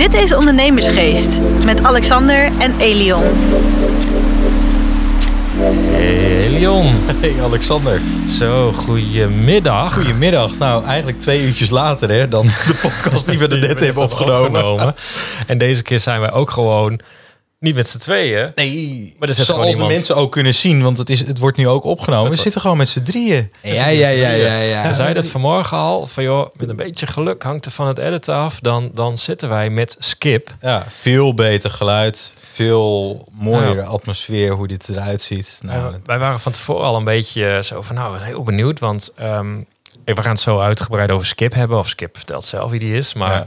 Dit is Ondernemersgeest met Alexander en Elion. Hey Leon. Hey Alexander. Zo, goedemiddag. Goedemiddag. Nou, eigenlijk twee uurtjes later hè, dan de podcast die we er net hebben opgenomen. En deze keer zijn wij ook gewoon niet met z'n tweeën. Nee, Maar er zit zoals de mensen ook kunnen zien, want het, is, het wordt nu ook opgenomen. We zitten gewoon met z'n drieën. Ja, ja, ja, ja, ja. We zeiden het vanmorgen al, van joh, met een beetje geluk hangt er van het editen af. Dan, dan zitten wij met Skip. Ja, veel beter geluid, veel mooiere atmosfeer, hoe dit eruit ziet. Nou, wij waren van tevoren al een beetje zo van, nou, heel benieuwd. Want ehm, we gaan het zo uitgebreid over Skip hebben. Of Skip vertelt zelf wie die is. Maar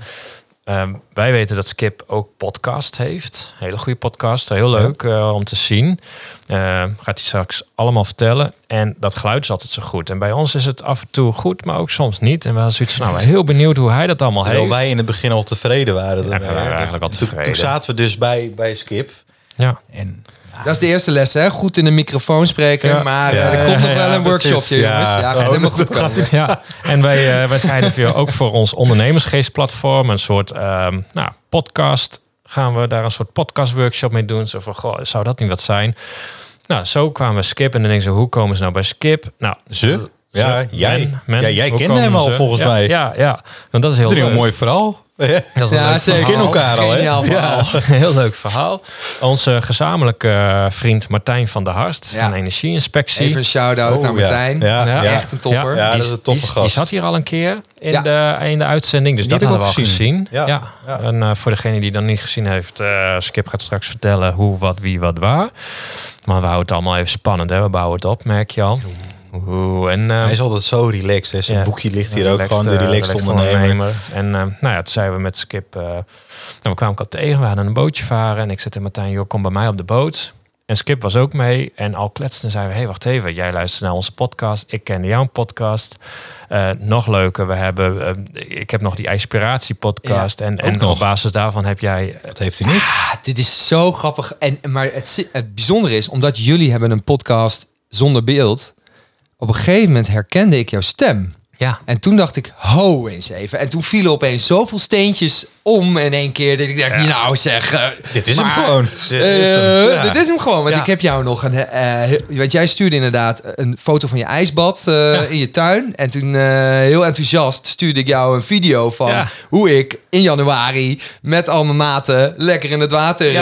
Ehm, wij weten dat Skip ook podcast heeft. Hele goede podcast. Heel leuk eh, om te zien. Ehm, gaat hij straks allemaal vertellen. En dat geluid is altijd zo goed. En bij ons is het af en toe goed, maar ook soms niet. En we hadden zoiets van, nou, heel benieuwd hoe hij dat allemaal Terwijl heeft. wij in het begin al tevreden waren. Ja, we waren eigenlijk al Toen- tevreden. Toen zaten we dus bij, bij Skip. Ja. En Dat is de eerste les, hè? Goed in de microfoon spreken. Ja. Maar Ja. eh, er komt nog wel Ja, een workshopje, Ja. jongens. Ja, gaat Oh, helemaal goed komen. ja, en wij, eh, wij ook voor ons ondernemersgeestplatform, een soort ehm, nou, podcast, gaan we daar een soort podcastworkshop mee doen. Zo van, goh, zou dat niet wat zijn? Nou, zo kwamen we Skip en dan denken ze, hoe komen ze nou bij Skip? Nou, Ze? Ja, jij. men, men, Ja, jij kende hem al ze? volgens Ja, mij. Ja, ja, want dat is heel, Dat is een heel leuk. mooi verhaal. Dat is een Ja, leuk zeker. Verhaal. elkaar al? Geniaal verhaal. Heel leuk verhaal. Onze gezamenlijke eh, vriend Martijn van der Harst Ja. van Energieinspectie. Even een shout-out Oh, naar ja. Martijn. Ja, Ja. ja. Echt een topper. Ja, dat Die- is een toffe gast. Die zat hier al een keer in, Ja. de, in de uitzending, dus Die dat heb ik hadden we al gezien. gezien. Ja. Ja. Ja. En eh, voor degene die dan niet gezien heeft, eh, Skip gaat straks vertellen hoe, wat, wie, wat, waar. Maar we houden het allemaal even spannend, hè? we bouwen het op, merk je al. Oeh, en, eh, Hij is altijd zo relaxed. Hè. Zijn ja, boekje ligt hier ook gewoon. De relaxed relaxed ondernemer. En eh, nou ja, toen zeiden we met Skip... eh, nou, we kwamen elkaar tegen, we hadden een bootje varen. En ik zei tegen Martijn, joh, kom bij mij op de boot. En Skip was ook mee. En al kletsten zeiden we, hé, hey, wacht even. Jij luistert naar onze podcast. Ik kende jouw podcast. Eh, nog leuker, we hebben... ik heb nog die Inspiratie podcast. en en nog. op basis daarvan heb jij... Dat heeft hij niet. Ah, dit is zo grappig. En, maar het, het bijzondere is, omdat jullie hebben een podcast zonder beeld. Op een gegeven moment herkende ik jouw stem. Ja, En toen dacht ik, ho eens even. En toen vielen opeens zoveel steentjes om in één keer. Dat ik dacht, nou zeg... eh, Dit is maar- hem gewoon. Eh, Ja. Dit is hem gewoon. Want Ja. ik heb jou nog een. want jij stuurde inderdaad een foto van je ijsbad in je tuin. En toen heel enthousiast stuurde ik jou een video van hoe ik in januari met al mijn maten lekker in het water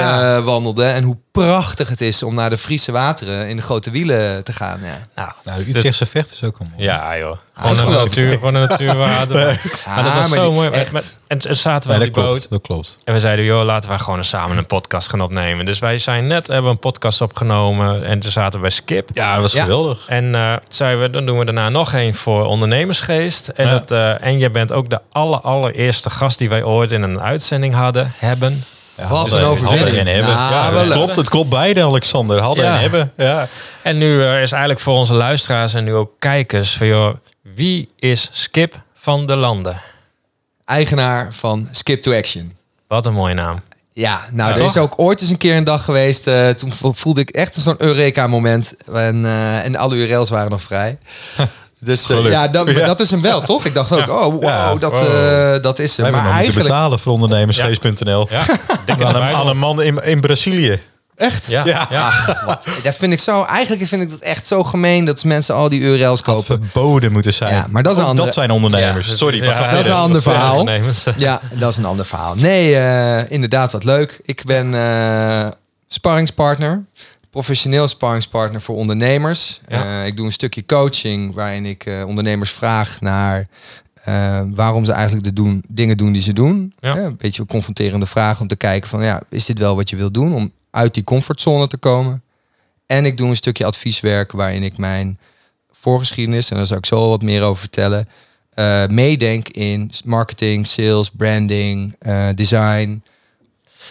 wandelde. En hoe prachtig het is om naar de Friese wateren in de grote wielen te gaan. Ja. nou, Nou, de dus- Utrechtse vecht is ook een mooi. Ja, joh. Gewoon een natuur, gewoon een natuurwater. maar dat was maar zo die- mooi. echt. Met- En, en zaten we Nee, op dat die klopt. boot. Dat klopt. En we zeiden, joh, laten we gewoon samen een podcast gaan opnemen. Dus wij zijn net, hebben we een podcast opgenomen. En toen zaten we bij Skip. Ja, dat was Ja. geweldig. En eh zeiden we, dan doen we daarna nog één voor ondernemersgeest. En, Ja. dat, eh, en jij bent ook de aller, allereerste gast die wij ooit in een uitzending hadden, hebben. Ja, Wat hadden- een overwinning. Hadden en hebben. Nou, ja, wel het klopt. Het klopt beide, Alexander. Hadden Ja. en hebben. Ja. En nu eh, is eigenlijk voor onze luisteraars en nu ook kijkers van, joh, wie is Skip van de Landen? Eigenaar van Skip to Action. Wat een mooie naam. Ja, nou, Ja, er is ook ooit eens een keer een dag geweest. eh, toen vo- voelde ik echt zo'n Eureka-moment. En, eh, en alle URL's waren nog vrij. Dus eh, ja, dat, Ja. dat is hem wel, toch? Ik dacht ook, oh, wow, Ja, dat, eh, dat is hem. Maar moeten eigenlijk... betalen voor ondernemersgeest.nl. Ja, Aan een, Bijbel. aan een man in, in Brazilië. Echt? Ja, Ja. ja. Dat vind ik zo... Eigenlijk vind ik dat echt zo gemeen dat mensen al die URL's kopen. verboden moeten zijn. Ja, maar dat is een Ook andere- dat zijn ondernemers. Ja, Sorry, maar dat is een ander verhaal. Ja, dat is een ander verhaal. Nee, eh, inderdaad, wat leuk. Ik ben eh sparringspartner. Professioneel sparringspartner voor ondernemers. Ja. Eh, ik doe een stukje coaching waarin ik eh, ondernemers vraag naar eh, waarom ze eigenlijk de doen, dingen doen die ze doen. Ja. Een beetje een confronterende vraag om te kijken van ja, is dit wel wat je wilt doen om uit die comfortzone te komen? En ik doe een stukje advieswerk waarin ik mijn voorgeschiedenis, en daar zal ik zo wat meer over vertellen, meedenk in marketing, sales, branding, design.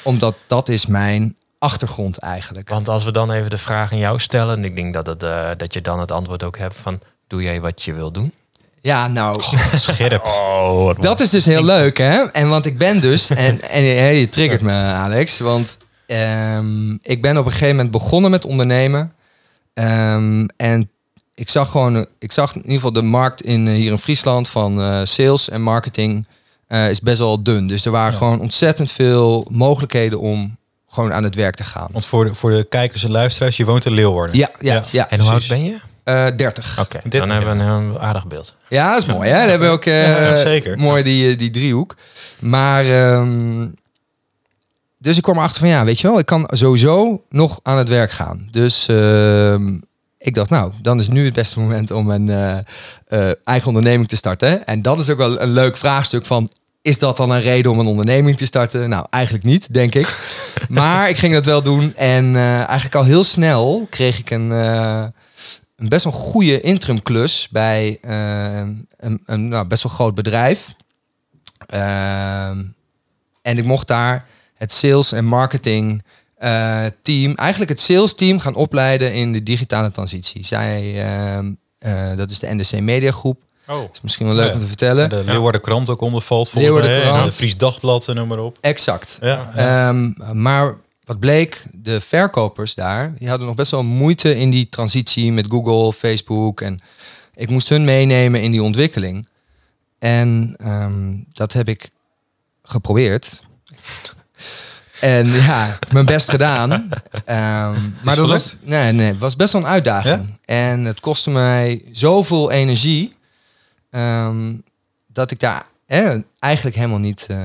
Omdat dat is mijn achtergrond eigenlijk. Want als we dan even de vraag aan jou stellen, en ik denk dat, het, eh, dat je dan het antwoord ook hebt van, doe jij wat je wil doen? Ja, nou, Scherp. Oh, wat dat is dus heel leuk, hè? En want ik ben dus, en, en hey, je triggert me, Alex, want ehm, ik ben op een gegeven moment begonnen met ondernemen. Ehm, en ik zag gewoon, ik zag in ieder geval de markt in, eh, hier in Friesland van eh, sales en marketing eh, is best wel dun. Dus er waren Ja. gewoon ontzettend veel mogelijkheden om gewoon aan het werk te gaan. Want voor de, voor de kijkers en luisteraars, je woont in Leeuwarden. Ja, ja, ja. Ja. En hoe oud ben je? Eh, 30. Oké, Dit- dan hebben we een heel aardig beeld. Ja, dat is mooi. Hè? Dan hebben we ook eh, Ja, zeker. mooi die, eh, die driehoek. Maar ehm, dus ik kwam erachter van ja, weet je wel, ik kan sowieso nog aan het werk gaan. Dus ehm, ik dacht, nou, dan is nu het beste moment om een eh, eh, eigen onderneming te starten. hè. En dat is ook wel een leuk vraagstuk van. Is dat dan een reden om een onderneming te starten? Nou, eigenlijk niet, denk ik. maar ik ging dat wel doen. En eh, eigenlijk al heel snel kreeg ik een, eh, een best wel goede interim klus bij eh, een, een nou, best wel groot bedrijf. En ik mocht daar het sales en marketing team, eigenlijk het sales team gaan opleiden in de digitale transitie. Zij, dat is de NDC Media Groep. Oh. Is misschien wel leuk Ja. om te vertellen. De Leeuwarden Krant ook onder valt volgens Leeuwarden? Krant. Het Fries Dagblad en noem maar op. Exact. Ja, ja. Ehm, maar wat bleek, de verkopers daar, die hadden nog best wel moeite in die transitie met Google, Facebook. En ik moest hun meenemen in die ontwikkeling. En ehm, dat heb ik geprobeerd. En ja, mijn best gedaan. Ehm, maar dat was, nee, nee, het was best wel een uitdaging. En het kostte mij zoveel energie. Ehm, dat ik daar eh, eigenlijk helemaal niet, eh,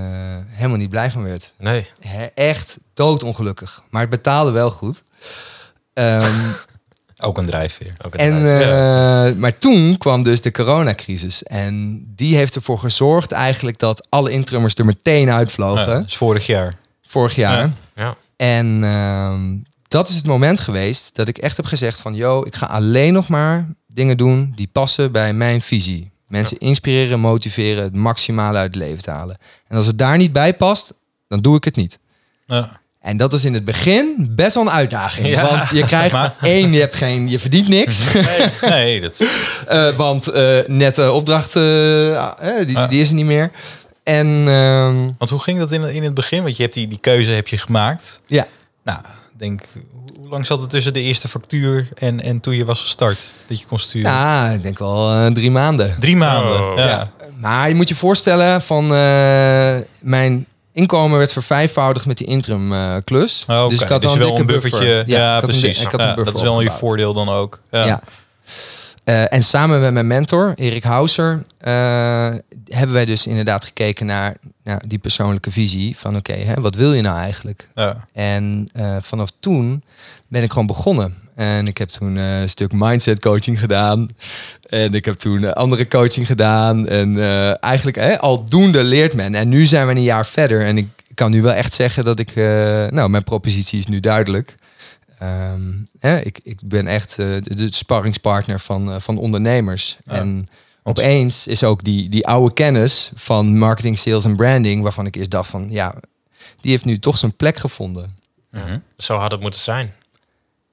helemaal niet blij van werd. Nee. Hè, echt doodongelukkig. Maar het betaalde wel goed. Ehm, Ook een drijfveer. Ook een en, eh, maar toen kwam dus de coronacrisis. En die heeft ervoor gezorgd eigenlijk dat alle intrummers er meteen uitvlogen. Ja, dat is vorig jaar. Vorig jaar. Ja. ja. En ehm, dat is het moment geweest dat ik echt heb gezegd van... yo, ik ga alleen nog maar dingen doen die passen bij mijn visie. Mensen inspireren, motiveren, het maximale uit het leven te halen. En als het daar niet bij past, dan doe ik het niet. Ja. En dat was in het begin best wel een uitdaging. Ja. Want je krijgt Maar- één, je, hebt geen, je verdient niks. Nee, nee, dat Eh, want eh net opdracht, eh, die, die is er niet meer. En ehm, Want hoe ging dat in, in het begin? Want je hebt die, die keuze heb je gemaakt. ja, Nou, ik denk, hoe lang zat het tussen de eerste factuur en, en toen je was gestart? Dat je kon sturen? ja, ik denk wel eh, drie maanden. Drie maanden. Oh. ja. Ja. Maar je moet je voorstellen van eh, mijn inkomen werd vervijfvoudigd met die interim eh, klus. Oh, oké. Dus ik had Dus wel wel een buffertje. buffer. Ja, een- precies. ik had Ja, een buffer dat is wel je opgebouwd. voordeel dan ook. Ja. Eh, en samen met mijn mentor, Erik Hauser, eh, hebben wij dus inderdaad gekeken naar nou, die persoonlijke visie. Van oké, wat wil je nou eigenlijk? Ja. En eh, vanaf toen ben ik gewoon begonnen. En ik heb toen een stuk mindset coaching gedaan. En ik heb toen andere coaching gedaan. En eigenlijk hè, aldoende leert men. En nu zijn we een jaar verder. En ik kan nu wel echt zeggen dat ik... nou, mijn propositie is nu duidelijk. Ehm, hè, ik, ik ben echt eh, de, de sparringspartner van, eh, van ondernemers. Ja. En opeens is ook die, die oude kennis van marketing, sales en branding... waarvan ik eerst dacht van... ja, die heeft nu toch zijn plek gevonden. Mhm. Zo had het moeten zijn.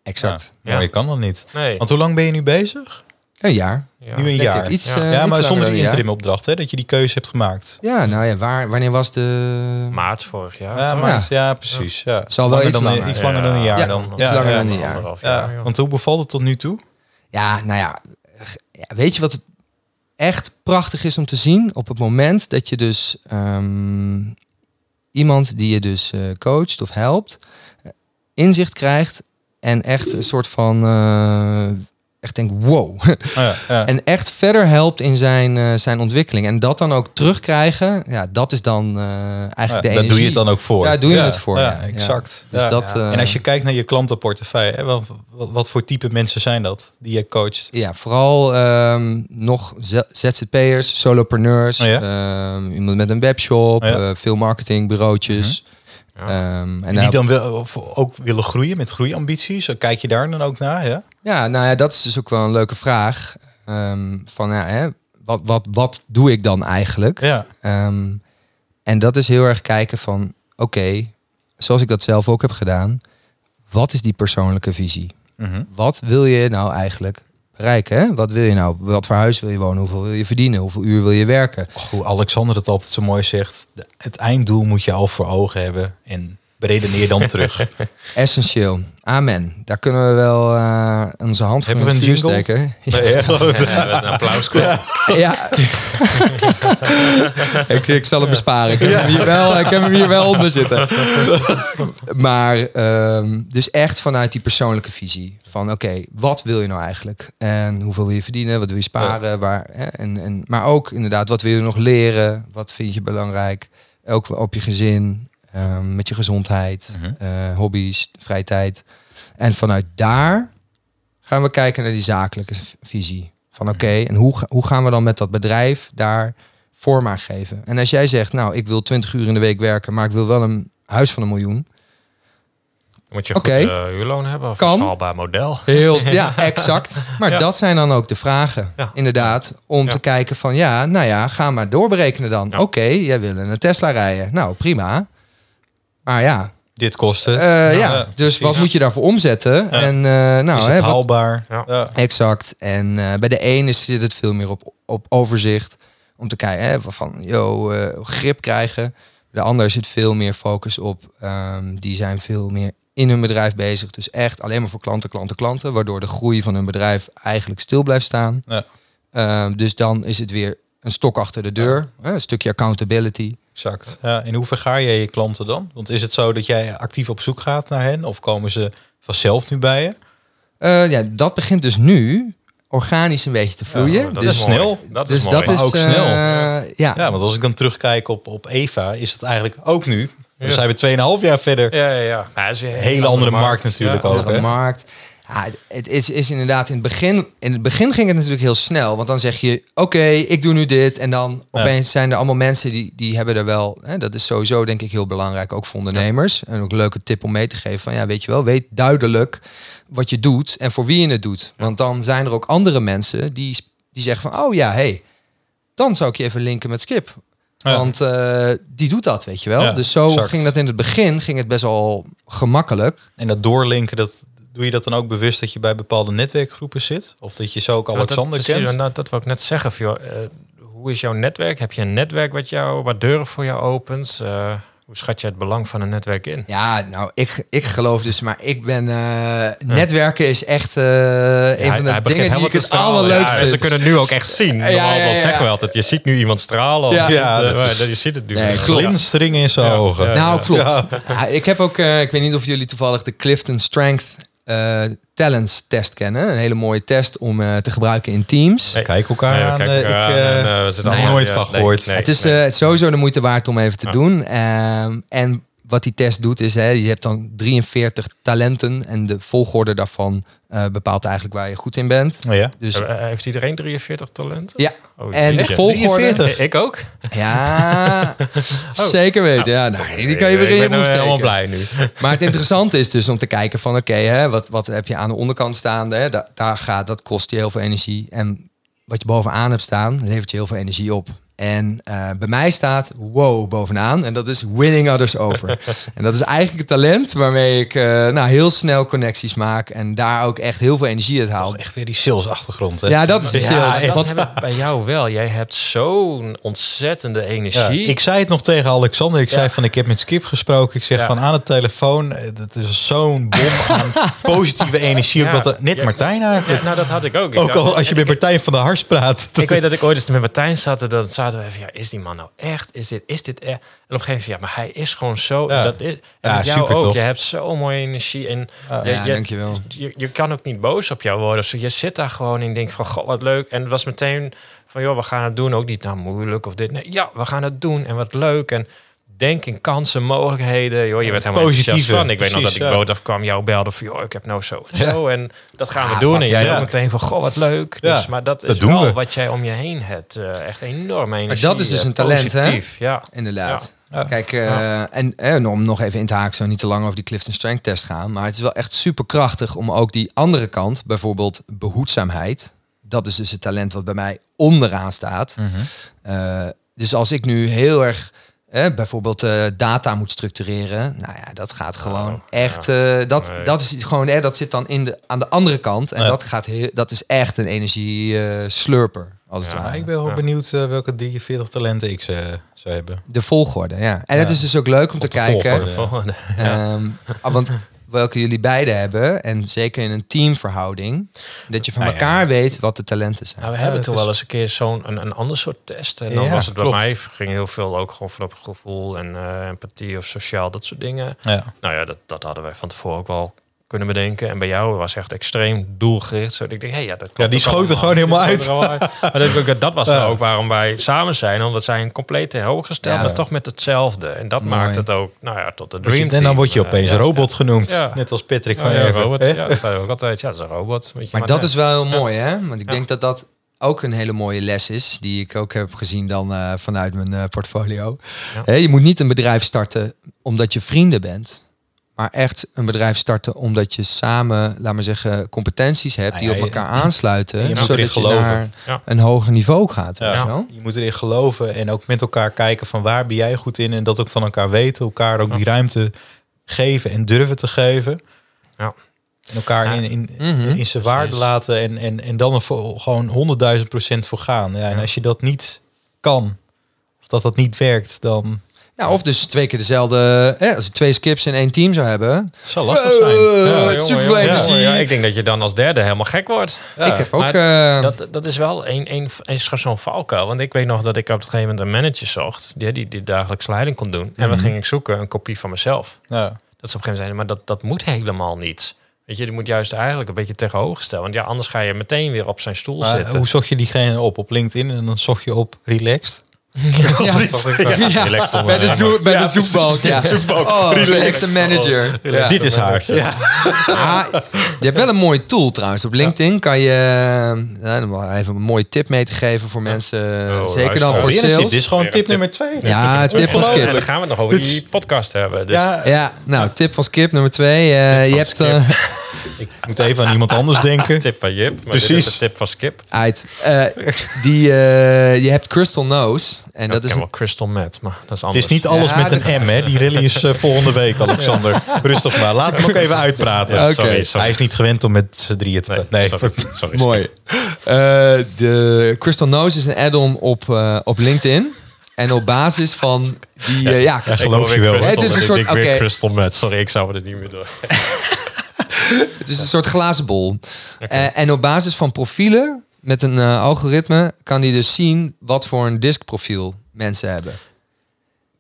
Exact. Ja. Maar je kan dat niet. Nee. Want hoe lang ben je nu bezig? Een jaar. Ja. Nu een Denk jaar. ik. Iets, Ja. eh, ja, maar zonder die interim opdracht, hè? Dat je die keuze hebt gemaakt. Ja, nou ja, waar, wanneer was de... Maart vorig jaar. Ja, toch? maar, ja. precies. Ja. Zal wel iets langer. Iets langer dan een jaar Ja, dan. iets langer dan een jaar. Anderhalf Ja, want hoe bevalt het tot nu toe? Ja, nou ja, weet je wat echt prachtig is om te zien? Op het moment dat je dus ehm, iemand die je dus eh, coacht of helpt, eh, inzicht krijgt en echt een soort van, eh, echt denk wow. Oh, ja, ja. en echt verder helpt in zijn, eh, zijn ontwikkeling. En dat dan ook terugkrijgen, ja, dat is dan eh, eigenlijk Ja, de daar energie. doe je het dan ook voor. Ja, doe je het voor, Ja, exact. Dus dat, eh, En als je kijkt naar je klantenportefeuille, hè, wat, wat, wat voor type mensen zijn dat die je coacht? Ja, vooral ehm, nog ZZP'ers, solopreneurs, Oh ehm, iemand met een webshop, Oh eh, veel marketingbureautjes. Ja. Ehm, en En nou, die dan wil, of ook willen groeien met groeiambities. Zo Kijk je daar dan ook naar? Ja? ja, nou ja, dat is dus ook wel een leuke vraag. Ehm, van ja, hè, wat, wat, wat doe ik dan eigenlijk? Ja. Ehm, en dat is heel erg kijken van, oké, zoals ik dat zelf ook heb gedaan, wat is die persoonlijke visie? Mhm. Wat wil je nou eigenlijk bereiken? Hè? Wat wil je nou? Wat voor huis wil je wonen? Hoeveel wil je verdienen? Hoeveel uur wil je werken? Hoe Alexander het altijd zo mooi zegt. Het einddoel moet je al voor ogen hebben. En Beredeneer dan terug. Essentieel. Amen. Daar kunnen we wel eh, onze hand voor Hebben we een steken. Nee. Ja, is een applausklap. Ja. ik, ik zal hem besparen. Ik heb, hem hier wel, ik heb hem hier wel onder zitten. maar ehm, dus echt vanuit die persoonlijke visie. Van oké, wat wil je nou eigenlijk? En hoeveel wil je verdienen? Wat wil je sparen? Waar, hè? En, en, maar ook inderdaad, wat wil je nog leren? Wat vind je belangrijk? Ook op je gezin, ehm, met je gezondheid, Mhm. eh, hobby's, vrije tijd. En vanuit daar gaan we kijken naar die zakelijke visie. Van oké, en hoe, hoe gaan we dan met dat bedrijf daar vorm aan geven? En als jij zegt, nou, ik wil 20 uur in de week werken, maar ik wil wel een huis van een miljoen. Moet je goed uh, uurloon hebben of Kan. een schaalbaar model? Heel, ja, exact. Maar Ja. dat zijn dan ook de vragen, Ja. inderdaad. Om Ja. te kijken van, ja, nou ja, ga maar doorberekenen dan. Oké, jij wil een Tesla rijden. Nou, prima. Maar ja, Dit kost het. eh, ja, Ja, dus precies. wat moet je daarvoor omzetten? Ja. En eh, nou, is hè, het haalbaar? Exact. En eh, bij de ene zit het veel meer op, op overzicht. Om te kijken hè, van yo, eh, grip krijgen. De ander zit veel meer focus op. ehm, die zijn veel meer in hun bedrijf bezig. Dus echt alleen maar voor klanten, klanten, klanten. Waardoor de groei van hun bedrijf eigenlijk stil blijft staan. Ja. Ehm, dus dan is het weer een stok achter de deur. Hè, een stukje accountability. Exact. Ja, in hoe vergaar jij je klanten dan? Want is het zo dat jij actief op zoek gaat naar hen? Of komen ze vanzelf nu bij je? Eh, ja, dat begint dus nu organisch een beetje te vloeien. Oh, dat dus is snel. Dat dus is mooi. dat is Maar ook eh, snel. ja. Ja, want als ik dan terugkijk op, op Eva, is het eigenlijk ook nu. Dan Ja. zijn we 2,5 jaar verder. Ja, ja, ja. Ja, het is een Hele andere markt natuurlijk Ja. ook. andere hè? markt. Ja, het is, is inderdaad in het begin. In het begin ging het natuurlijk heel snel. Want dan zeg je: Oké, ik doe nu dit. En dan opeens zijn er allemaal mensen die, die hebben er wel. Hè, dat is sowieso denk ik heel belangrijk, ook voor ondernemers. En ook een leuke tip om mee te geven: van ja, weet je wel, weet duidelijk wat je doet en voor wie je het doet. Want dan zijn er ook andere mensen die, die zeggen van: Oh ja, hey, dan zou ik je even linken met Skip. Ja. Want eh, die doet dat, weet je wel. Ja, dus zo exact. ging dat in het begin, ging het best wel gemakkelijk. En dat doorlinken, dat, doe je dat dan ook bewust dat je bij bepaalde netwerkgroepen zit? Of dat je zo ook Nou, Alexander dat, precies, kent? nou, dat wil ik net zeggen. Joh, eh, hoe is jouw netwerk? Heb je een netwerk wat, jou, wat deuren voor jou opent? Eh, hoe schat je het belang van een netwerk in? Ja, nou, ik, ik geloof dus, maar ik ben... eh, Netwerken is echt eh, een van de dingen die ik het allerleukste Ja, vind. ze kunnen het nu ook echt zien. Ja, Normaal ja, ja, ja. zeggen we altijd, je ziet nu iemand stralen. Of Ja. je, Ja, ziet, dat je ziet het nu. Nee. Glinstering in zijn Ja. ogen. Ja. Nou, klopt. Ja. Ja, ik heb ook, eh, ik weet niet of jullie toevallig de Clifton Strength eh, Talents test kennen. Een hele mooie test om eh, te gebruiken in teams. Nee. Kijk elkaar Nee, we aan. eh, elkaar ik nog allemaal- nooit ja, van gehoord. nee, het is nee. eh, sowieso de moeite waard om even te Ja. doen. Ehm, en wat die test doet is, hè, je hebt dan 43 talenten en de volgorde daarvan eh, bepaalt eigenlijk waar je goed in bent. ja. Dus Eh, heeft iedereen 43 talenten? ja, Oh, en de volgorde... 43? Eh, Ik ook? Ja, zeker weten. Ja, nou, die kan je weer in ik je ben eh, helemaal blij nu. Maar het interessante is dus om te kijken van oké, hè, wat, wat heb je aan de onderkant staande? Hè? Da- daar gaat, dat kost je heel veel energie. En wat je bovenaan hebt staan, levert je heel veel energie op. En eh, bij mij staat wow bovenaan. En dat is winning others over. en dat is eigenlijk het talent waarmee ik eh, nou, heel snel connecties maak. En daar ook echt heel veel energie uit haal. Toch echt weer die sales achtergrond. Hè? Ja, dat is de sales. Dat heb ik bij jou wel. Jij hebt zo'n ontzettende Ja, energie. ik zei het nog tegen Alexander. Ik zei Ja. van ik heb met Skip gesproken. Ik zeg Ja. van aan de telefoon. eh, Dat is zo'n bom aan positieve energie. Ja. Ook dat, net Ja. Martijn eigenlijk. Ja, nou, dat had ik ook. Ik ook al als je met Martijn van der Hars praat. Ik weet dat ik ooit eens met Martijn zat. en Dan zaten we even, ja, is die man nou echt? Is dit, is dit echt? En op een gegeven moment, ja, maar hij is gewoon zo. Ja. Dat is, en Ja, jou super ook. tof. Je hebt zo'n mooie energie. En je, Ja, je, dankjewel. Je, je kan ook niet boos op jou worden. Dus je zit daar gewoon en je denkt van, god, wat leuk. En het was meteen van, joh, we gaan het doen. Ook niet, nou, moeilijk of dit. Nee, ja, we gaan het doen. En wat leuk. En denk in kansen, mogelijkheden. Joh, je werd helemaal Positieve, enthousiast van. Ik weet nog dat ik ja. bood af kwam, jou belde van, joh, ik heb nou zo en zo. En dat gaan we Ja, doen. En jij ja. ook meteen van, goh, wat leuk. Ja, Dus, maar dat is dat doen wel we. wat jij om je heen hebt. eh, echt enorm energie. dat is dus eh, een talent, hè? positief, Ja. Inderdaad. Ja. Ja. Kijk, eh, en, en om nog even in te haken, zo niet te lang over die Clifton Strength test gaan. Maar het is wel echt super krachtig om ook die andere kant, bijvoorbeeld behoedzaamheid. Dat is dus het talent wat bij mij onderaan staat. Mhm. Eh, dus als ik nu heel erg eh, bijvoorbeeld eh, data moet structureren, nou ja, dat gaat gewoon Oh, echt. eh, dat, Nee. dat is gewoon, eh, dat zit dan in de, aan de andere kant. En dat, gaat heel, dat is echt een energie eh, slurper. Als Ja, ik ben wel Ja. benieuwd welke 43 talenten ik ze zou hebben. De volgorde, ja. En het is dus ook leuk om te de kijken. volgorde. Ehm, ah, want welke jullie beiden hebben, en zeker in een teamverhouding, dat je van Nou ja. elkaar weet wat de talenten zijn. Nou, we hebben toen is- wel eens een keer zo'n een, een ander soort test. En dan Ja, was het bij mij ging heel veel ook gewoon van op gevoel en eh, empathie of sociaal, dat soort dingen. Ja. Nou ja, dat, dat hadden wij van tevoren ook wel kunnen bedenken. En bij jou was echt extreem doelgericht. Zodat ik denk, hé, ja, dat Ja, die klopt schoten gewoon helemaal uit. Maar dat, dat was dan ook waarom wij samen zijn. Omdat zij een compleet tegenovergesteld, Ja. maar toch met hetzelfde. En dat Mooi. maakt het ook, nou ja, tot de dream en dan word je Eh, opeens robot genoemd. Ja. Net als Patrick Ja, van ja, robot. Ja, dat zei ook altijd. Ja, dat is een robot. Weet je, Maar dat net. is wel heel mooi, hè? Want ik Ja. denk dat dat ook een hele mooie les is, die ik ook heb gezien dan eh, vanuit mijn eh, portfolio. Ja. Je moet niet een bedrijf starten omdat je vrienden bent, maar echt een bedrijf starten omdat je samen, laat maar zeggen, competenties hebt die Nou ja, op elkaar je- aansluiten, en je zodat je geloven. naar Ja. een hoger niveau gaat. Ja. je moet erin geloven en ook met elkaar kijken van waar ben jij goed in en dat ook van elkaar weten, elkaar ook die ruimte geven en durven te geven. Ja. En elkaar in, in, Mhm. in zijn waarde Precies. laten en, en, en dan er voor, gewoon honderdduizend procent voor gaan. Ja, en als je dat niet kan, of dat dat niet werkt, dan Ja, of dus twee keer dezelfde, hè, als je twee skips in één team zou hebben. zal lastig zijn. Eh, Ja. met super veel Ja, energie. ja, ik denk dat je dan als derde helemaal gek wordt. Ja. Ik heb ook... Eh, Dat, dat is wel een, een, een, zo'n valkuil. Want ik weet nog dat ik op een gegeven moment een manager zocht... die, die, die dagelijks leiding kon doen. En Mhm. dan ging ik zoeken een kopie van mezelf. Ja. Dat ze op een gegeven moment maar dat, dat moet helemaal niet. Weet je, die moet juist eigenlijk een beetje tegenovergesteld. Want ja, anders ga je meteen weer op zijn stoel Maar zitten. hoe zocht je diegene op? Op LinkedIn en dan zocht je op relaxed. Ja, bij de, zoek, bij Ja, de zoekbalk. Ja. Oh, relaxed manager. Ja. Dit is haar. Ja. Ah, je hebt wel een mooie tool trouwens. Op LinkedIn kan je eh, ja, om even een mooie tip mee te geven voor mensen. Oh, zeker dan voor sales. Dit is gewoon tip nummer twee. Ja, tip van En Skip. dan gaan we het nog over die podcast hebben. Dus Ja, Ja, nou, tip van Skip nummer twee. Eh, je hebt... Ik moet even aan iemand anders denken. tip van Jip. Maar Precies. dit is de tip van Skip. uit. Eh, die, eh, je hebt Crystal Nose. En Dat is een wel Crystal Met, maar dat is Het anders. is niet alles Ja, met dat- een M, hè. Die rally is eh, volgende week, Alexander. Rustig maar. Laat hem ook even uitpraten. Ja, sorry, sorry. Hij is niet gewend om met z'n drieën te Nee, praten. Nee, sorry. sorry mooi. Eh, de Crystal Nose is een add-on op, eh, op LinkedIn. En op basis van die... ja, Ja, geloof je wel. Het is een Ik soort- oké. Crystal Met. Sorry, ik zou er niet meer door. Het is een soort glazen bol. Eh, en op basis van profielen met een eh, algoritme kan hij dus zien wat voor een diskprofiel mensen hebben.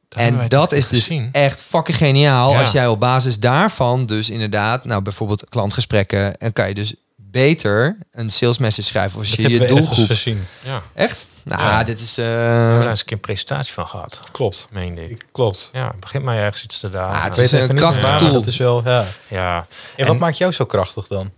En dat is dus echt fucking geniaal Ja. als jij op basis daarvan dus inderdaad, nou bijvoorbeeld klantgesprekken, en kan je dus beter een sales message schrijven als dat je je we doelgroep. gezien. Ja, Echt? Nou, Ja. dit is. we hebben eh daar eens een keer een presentatie van gehad. Klopt. Meende ik. Klopt. Ja, begint mij ergens iets te dagen. Ah, het is een krachtig tool. Dat is wel, ja. ja. En wat maakt jou zo krachtig dan?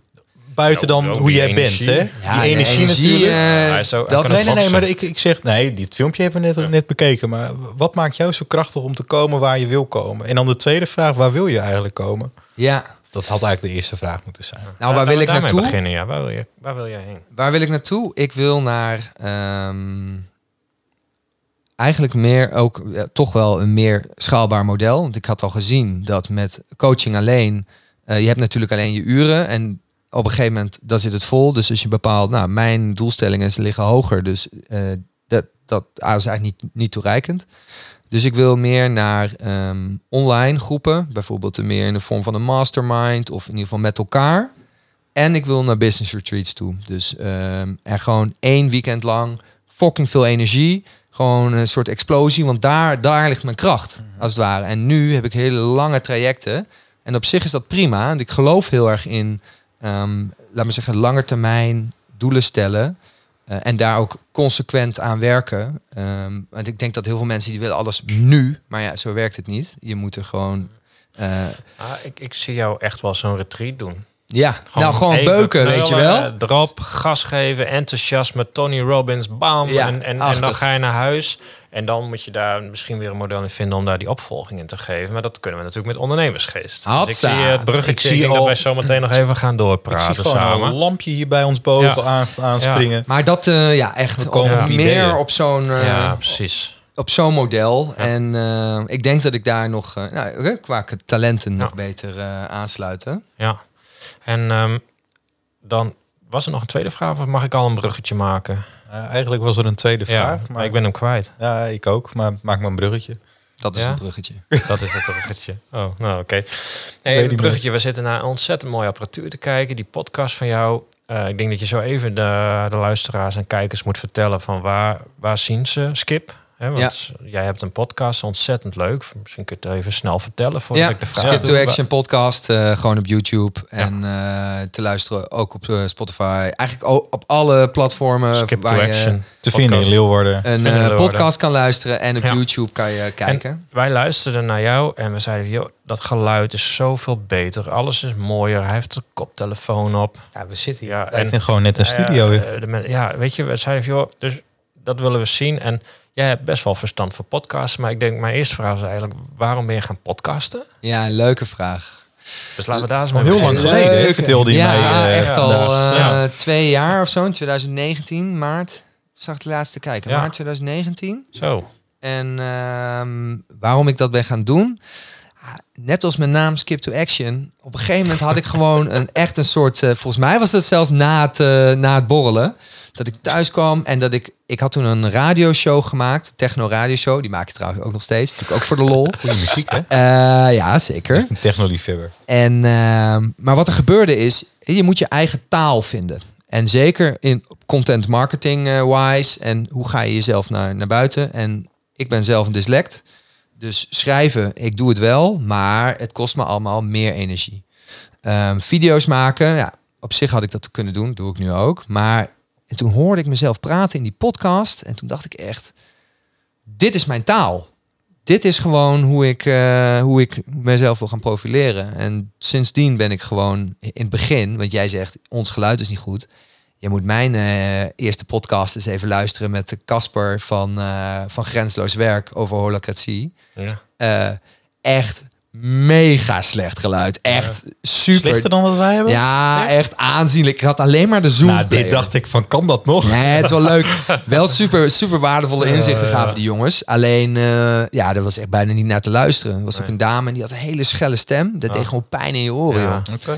Buiten Ja, dan hoe jij energie. bent, hè? ja, die energie, natuurlijk. hij is zo- dat Nee, nee, maar ik, ik zeg, nee, dit filmpje hebben we net, net bekeken. Maar wat maakt jou zo krachtig om te komen waar je wil komen? En dan de tweede vraag, waar wil je eigenlijk komen? ja. Dat had eigenlijk de eerste vraag moeten zijn. Nou, waar wil ik naartoe? beginnen, ja. Waar wil je, waar wil je heen? Waar wil ik naartoe? Ik wil naar ehm, eigenlijk meer ook toch wel een meer schaalbaar model. Want ik had al gezien dat met coaching alleen, eh, je hebt natuurlijk alleen je uren en op een gegeven moment dan zit het vol. Dus als je bepaalt, nou mijn doelstellingen liggen hoger, dus eh, dat, dat ah, is eigenlijk niet, niet toereikend. Dus ik wil meer naar ehm, online groepen, bijvoorbeeld meer in de vorm van een mastermind of in ieder geval met elkaar. En ik wil naar business retreats toe. Dus ehm er gewoon één weekend lang fucking veel energie. Gewoon een soort explosie, want daar, daar ligt mijn kracht, als het ware. En nu heb ik hele lange trajecten. En op zich is dat prima. En ik geloof heel erg in, ehm laat me zeggen, lange termijn doelen stellen. Eh, en daar ook consequent aan werken. Ehm, want ik denk dat heel veel mensen die willen alles nu. Maar ja, zo werkt het niet. Je moet er gewoon... eh, Ah, ik, ik zie jou echt wel zo'n retreat doen. ja, nou gewoon beuken, weet je wel. Drop, gas geven, enthousiasme, Tony Robbins, bam. Ja, en, en, dan ga je naar huis. En dan moet je daar misschien weer een model in vinden om daar die opvolging in te geven. Maar dat kunnen we natuurlijk met ondernemersgeest. Dus ik zie het bruggetje. Ik Ik zie zie dat al- wij zo meteen nog even gaan Ik doorpraten zie gewoon samen. een lampje hier bij ons boven Ja. aan, aanspringen. Maar dat, eh, ja, echt We komen op meer op zo'n eh, ja, precies. op zo'n model. En eh, ik denk dat ik daar nog, nou, qua talenten nog beter eh, aansluiten. Ja. En ehm, dan was er nog een tweede vraag of mag ik al een bruggetje maken? Eh, eigenlijk was er een tweede Ja, vraag. maar ik ben hem kwijt. Ja, ik ook. Maar maak maar een bruggetje. Dat is Ja? het bruggetje. Dat is het bruggetje. Oh, nou oké. Nee, het bruggetje, we zitten naar een ontzettend mooie apparatuur te kijken. Die podcast van jou. Eh, ik denk dat je zo even de, de luisteraars en kijkers moet vertellen van waar, waar zien ze Skip? Hè, want jij hebt een podcast, ontzettend leuk. Misschien kun je het even snel vertellen voordat Ja, ik de vraag Skip to Action podcast, eh, gewoon op YouTube. En eh, te luisteren ook op eh, Spotify. Eigenlijk op alle platformen Skip to waar je Action. Te vinden in. Leeuwarden. een podcast kan luisteren. En op Ja. YouTube kan je kijken. Wij luisterden naar jou en we zeiden, joh, dat geluid is zoveel beter. Alles is mooier. Hij heeft een koptelefoon op. Ja, we zitten hier. Ja, Ja, en gewoon net een ja, studio. Ja, ja, weet je, we zeiden joh, dus dat willen we zien. En jij hebt best wel verstand voor podcasts. Maar ik denk, mijn eerste vraag is eigenlijk, waarom ben je gaan podcasten? Ja, een leuke vraag. Dus laten we daar eens Al mee heel lang geleden, vertelde je ja, mij. eh, echt al eh, Ja. twee jaar of zo. In 2019, maart. Zag ik het laatste kijken. Ja. Maart 2019. Zo. En ehm, waarom ik dat ben gaan doen? Ah, Net als mijn naam Skip to Action. Op een gegeven moment had ik gewoon een echt een soort. eh, volgens mij was dat zelfs na het, na het borrelen. Dat ik thuis kwam en dat ik. Ik had toen een radioshow gemaakt. Techno radioshow. Die maak ik trouwens ook nog steeds. Natuurlijk ook voor de lol. Goede muziek, hè? Eh, ja, zeker. Echt een technoliefhebber. En, ehm, maar wat er gebeurde is, je moet je eigen taal vinden. En zeker in content marketing eh, wise. En hoe ga je jezelf naar, naar buiten? En ik ben zelf een dyslect. Dus schrijven, ik doe het wel. Maar het kost me allemaal meer energie. Ehm, video's maken, ja, op zich had ik dat kunnen doen. Doe ik nu ook. Maar en toen hoorde ik mezelf praten in die podcast. En toen dacht ik echt, dit is mijn taal dit is gewoon hoe ik, eh, hoe ik mezelf wil gaan profileren. En sindsdien ben ik gewoon in het begin, want jij zegt ons geluid is niet goed. Je moet mijn eh, eerste podcast eens even luisteren met de Casper van, eh, van Grensloos Werk over holacratie. Ja. Echt mega slecht geluid. Echt super. Slechter dan wat wij hebben? Ja, echt aanzienlijk. Ik had alleen maar de zoom. Nou, dit dacht ik van, kan dat nog? Nee, het is wel leuk. Wel super, super waardevolle inzichten Ja, gaven die jongens. Alleen, eh, ja, er was echt bijna niet naar te luisteren. Er was ook een dame en die had een hele schelle stem. Dat Ah. deed gewoon pijn in je oren. Ja. Oké.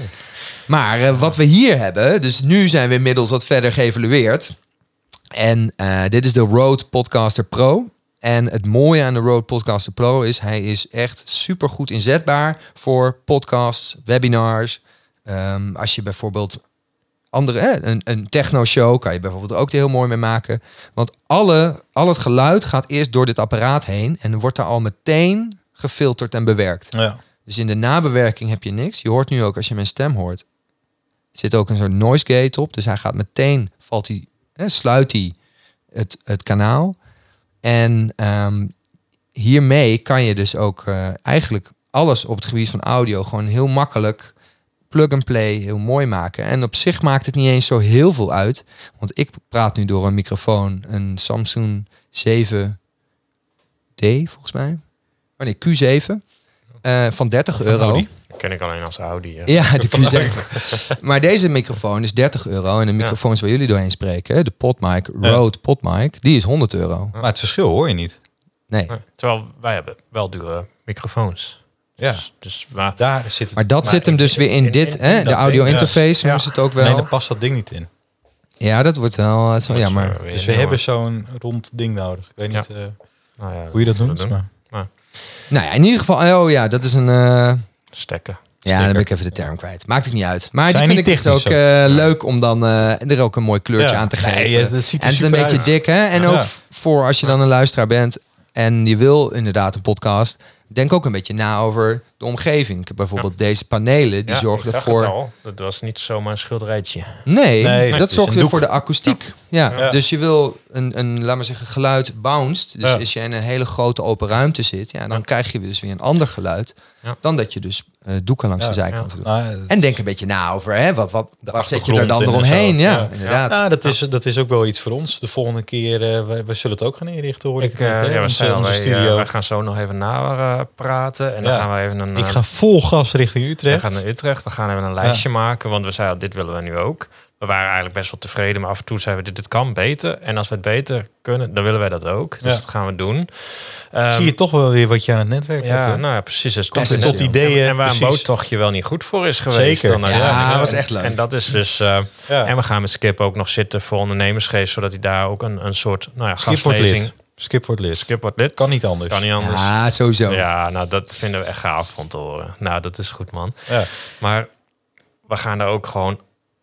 Maar eh, wat we hier hebben, dus nu zijn we inmiddels wat verder geëvalueerd. En eh, dit is de Rode Podcaster Pro. En het mooie aan de Rode Podcaster Pro is, hij is echt super goed inzetbaar voor podcasts, webinars. Ehm, als je bijvoorbeeld andere, een, een techno-show kan je bijvoorbeeld ook er heel mooi mee maken. Want alle, al het geluid gaat eerst door dit apparaat heen en wordt daar al meteen gefilterd en bewerkt. Ja. Dus in de nabewerking heb je niks. Je hoort nu ook als je mijn stem hoort. Er zit ook een soort noise gate op. Dus hij gaat meteen, valt hij, hè, sluit hij het, het kanaal. En ehm, hiermee kan je dus ook eh, eigenlijk alles op het gebied van audio gewoon heel makkelijk plug and play heel mooi maken. En op zich maakt het niet eens zo heel veel uit. Want ik praat nu door een microfoon, een Samsung 7D volgens mij. Oh nee, Q7. eh, van 30 euro. Audi. Ken ik alleen als Audi. hè. Ja, de Q7. maar deze microfoon is 30 euro. En de Ja. microfoons waar jullie doorheen spreken, de Podmic, Ja. Rode Podmic, die is 100 euro. Maar het verschil hoor je niet. Nee. Nee, Terwijl wij hebben wel dure microfoons. Ja. Dus, dus maar, Daar zit het. Maar dat Maar zit hem in- dus weer in, in- dit, in- hè, in de audio ding, ja. interface Ja. ze het ook wel. Nee, daar past dat ding niet in. Ja, dat wordt wel, het is wel jammer. Dus we jammer. hebben zo'n rond ding nodig. Ik weet Ja. niet eh, Nou ja, hoe je dat zullen noemt. Maar Nou ja, in ieder geval, oh ja, dat is een... eh, Stekken. ja, dan ben ik even de term kwijt. Maakt het niet uit. Maar Zijn die vind ik dus ook technisch eh, leuk om dan eh, er ook een mooi kleurtje Ja. aan te Nee, geven. het ziet er en het een beetje uit. dik, hè? En Ja. ook voor als je dan een luisteraar bent en je wil inderdaad een podcast, denk ook een beetje na over de omgeving. Ik heb bijvoorbeeld deze panelen, die Ja, zorgen ervoor. Dat was niet zomaar een schilderijtje. Nee, dat zorgt weer voor de akoestiek. Ja. Ja. dus je wil een, een, laat maar zeggen, geluid bounced. Dus Ja. als je in een hele grote open ruimte zit, ja, dan Ja. krijg je dus weer een ander geluid Ja. dan dat je dus eh, doeken langs Ja, de zijkant ja. doet. nou, En denk een beetje na over, hè, wat, wat, wat zet je er dan eromheen? Ja, Ja. inderdaad. Ja, dat is, dat is ook wel iets voor ons. De volgende keer, eh wij, wij zullen het ook gaan inrichten, hoor ik, Ik, net, eh, hè, ja, we onze- zijn al, onze wij, studio. eh, wij gaan zo nog even na eh, praten. En dan gaan we even een... ik eh, ga vol gas richting we Utrecht. gaan naar Utrecht. Dan gaan we even een lijstje maken. Want we zeiden, dit willen we nu ook. we waren eigenlijk best wel tevreden, maar af en toe zeiden we, dit, dit kan beter. En als we het beter kunnen, dan willen wij dat ook. Dus Ja. dat gaan we doen. Ehm, Zie je toch wel weer wat je aan het netwerk hebt. ja, hè? nou ja, precies. Dus Komt het tot ideeën, En waar een boottochtje wel niet goed voor is geweest. Zeker. Dan Ja, uiteindelijk. was echt leuk. En dat is dus... eh, Ja. En we gaan met Skip ook nog zitten voor ondernemersgeest, zodat hij daar ook een, een soort nou ja, lid. Skip wordt lid. Skip wordt lid. Kan niet anders. Kan niet anders. Ja, sowieso. Ja, nou dat vinden we echt gaaf om te horen. Nou, dat is goed man. Ja. Maar we gaan daar ook gewoon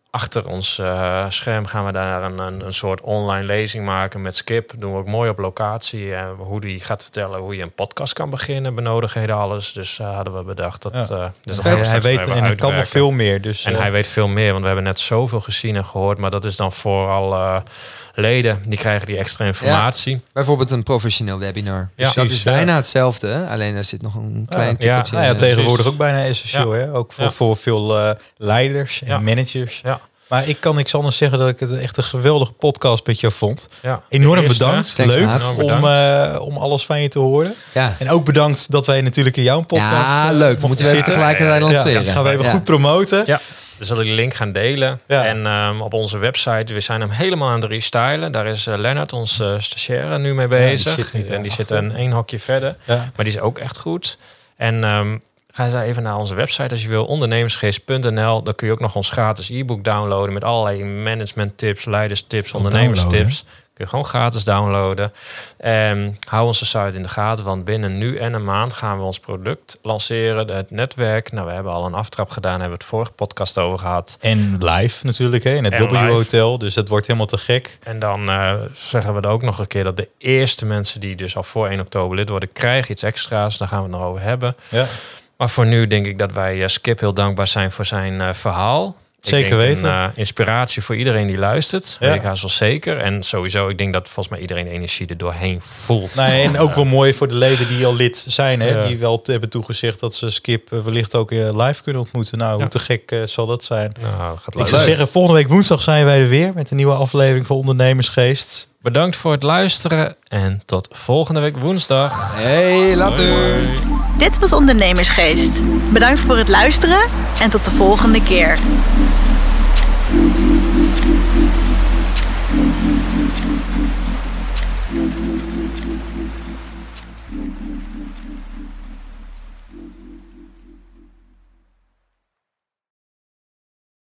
achter ons eh, scherm gaan we daar een, een, een soort online lezing maken met Skip. Doen we ook mooi op locatie. eh, hoe die gaat vertellen hoe je een podcast kan beginnen, benodigdheden, alles. Dus eh, hadden we bedacht dat. Ja. eh, dus dat hij, hij weet en hij kan nog veel meer. Dus, En hij weet veel meer, want we hebben net zoveel gezien en gehoord. Maar dat is dan voor alle leden, die krijgen die extra informatie. Bijvoorbeeld een professioneel webinar. Dus Ja. dat is bijna hetzelfde. hè? Alleen er zit nog een klein Ja. tikkeltje nou ja, in. tegenwoordig ook bijna essentieel. Hè? Ook voor, Ja. voor veel eh, leiders en Ja. managers. Ja, Maar ik kan niks anders zeggen dat ik het echt een geweldige podcast met jou vond. ja. Enorm eerste, bedankt. Thanks, Leuk maat. Om, eh, om alles van je te horen. Ja, En ook bedankt dat wij natuurlijk in jouw podcast ja eh, leuk. Moeten we even tegelijkertijd lanceren. Ja, gaan we even Ja. goed promoten. Dus zal ik de link gaan delen. Ja. En ehm, op onze website, we zijn hem helemaal aan het restylen. Daar is eh, Lennart, onze eh, stagiaire, nu mee die bezig. zit en die zit daarachter. een één hokje verder. Ja. Maar die is ook echt goed. En ehm, ga eens even naar onze website als je wil, ondernemersgeest.nl. Dan kun je ook nog ons gratis e-book downloaden met allerlei management tips, leiderstips, ondernemerstips. Kun je gewoon gratis downloaden. En hou onze site in de gaten, want binnen nu en een maand gaan we ons product lanceren. Het netwerk. Nou, we hebben al een aftrap gedaan, hebben we het vorige podcast over gehad. En live natuurlijk, hè, in het En W live. Hotel. Dus dat wordt helemaal te gek. En dan eh, zeggen we er ook nog een keer dat de eerste mensen die dus al voor 1 oktober lid worden, krijgen iets extra's. Daar gaan we het nog over hebben. Ja. Maar voor nu denk ik dat wij eh, Skip heel dankbaar zijn voor zijn eh, verhaal. Zeker weten. Een eh, inspiratie voor iedereen die luistert. Ja. Weet ik haast wel zeker. En sowieso, ik denk dat volgens mij iedereen energie er doorheen voelt. Nee, en ook wel mooi voor de leden die al lid zijn. Hè, Ja. Die wel hebben toegezegd dat ze Skip eh, wellicht ook eh, live kunnen ontmoeten. Nou, hoe te gek zal dat zijn? Nou, gaat Ik leuk. zou zeggen, volgende week woensdag zijn wij er weer met een nieuwe aflevering van Ondernemersgeest. Bedankt voor het luisteren en tot volgende week woensdag. Hey, later. Dit was Ondernemersgeest. Bedankt voor het luisteren en tot de volgende keer.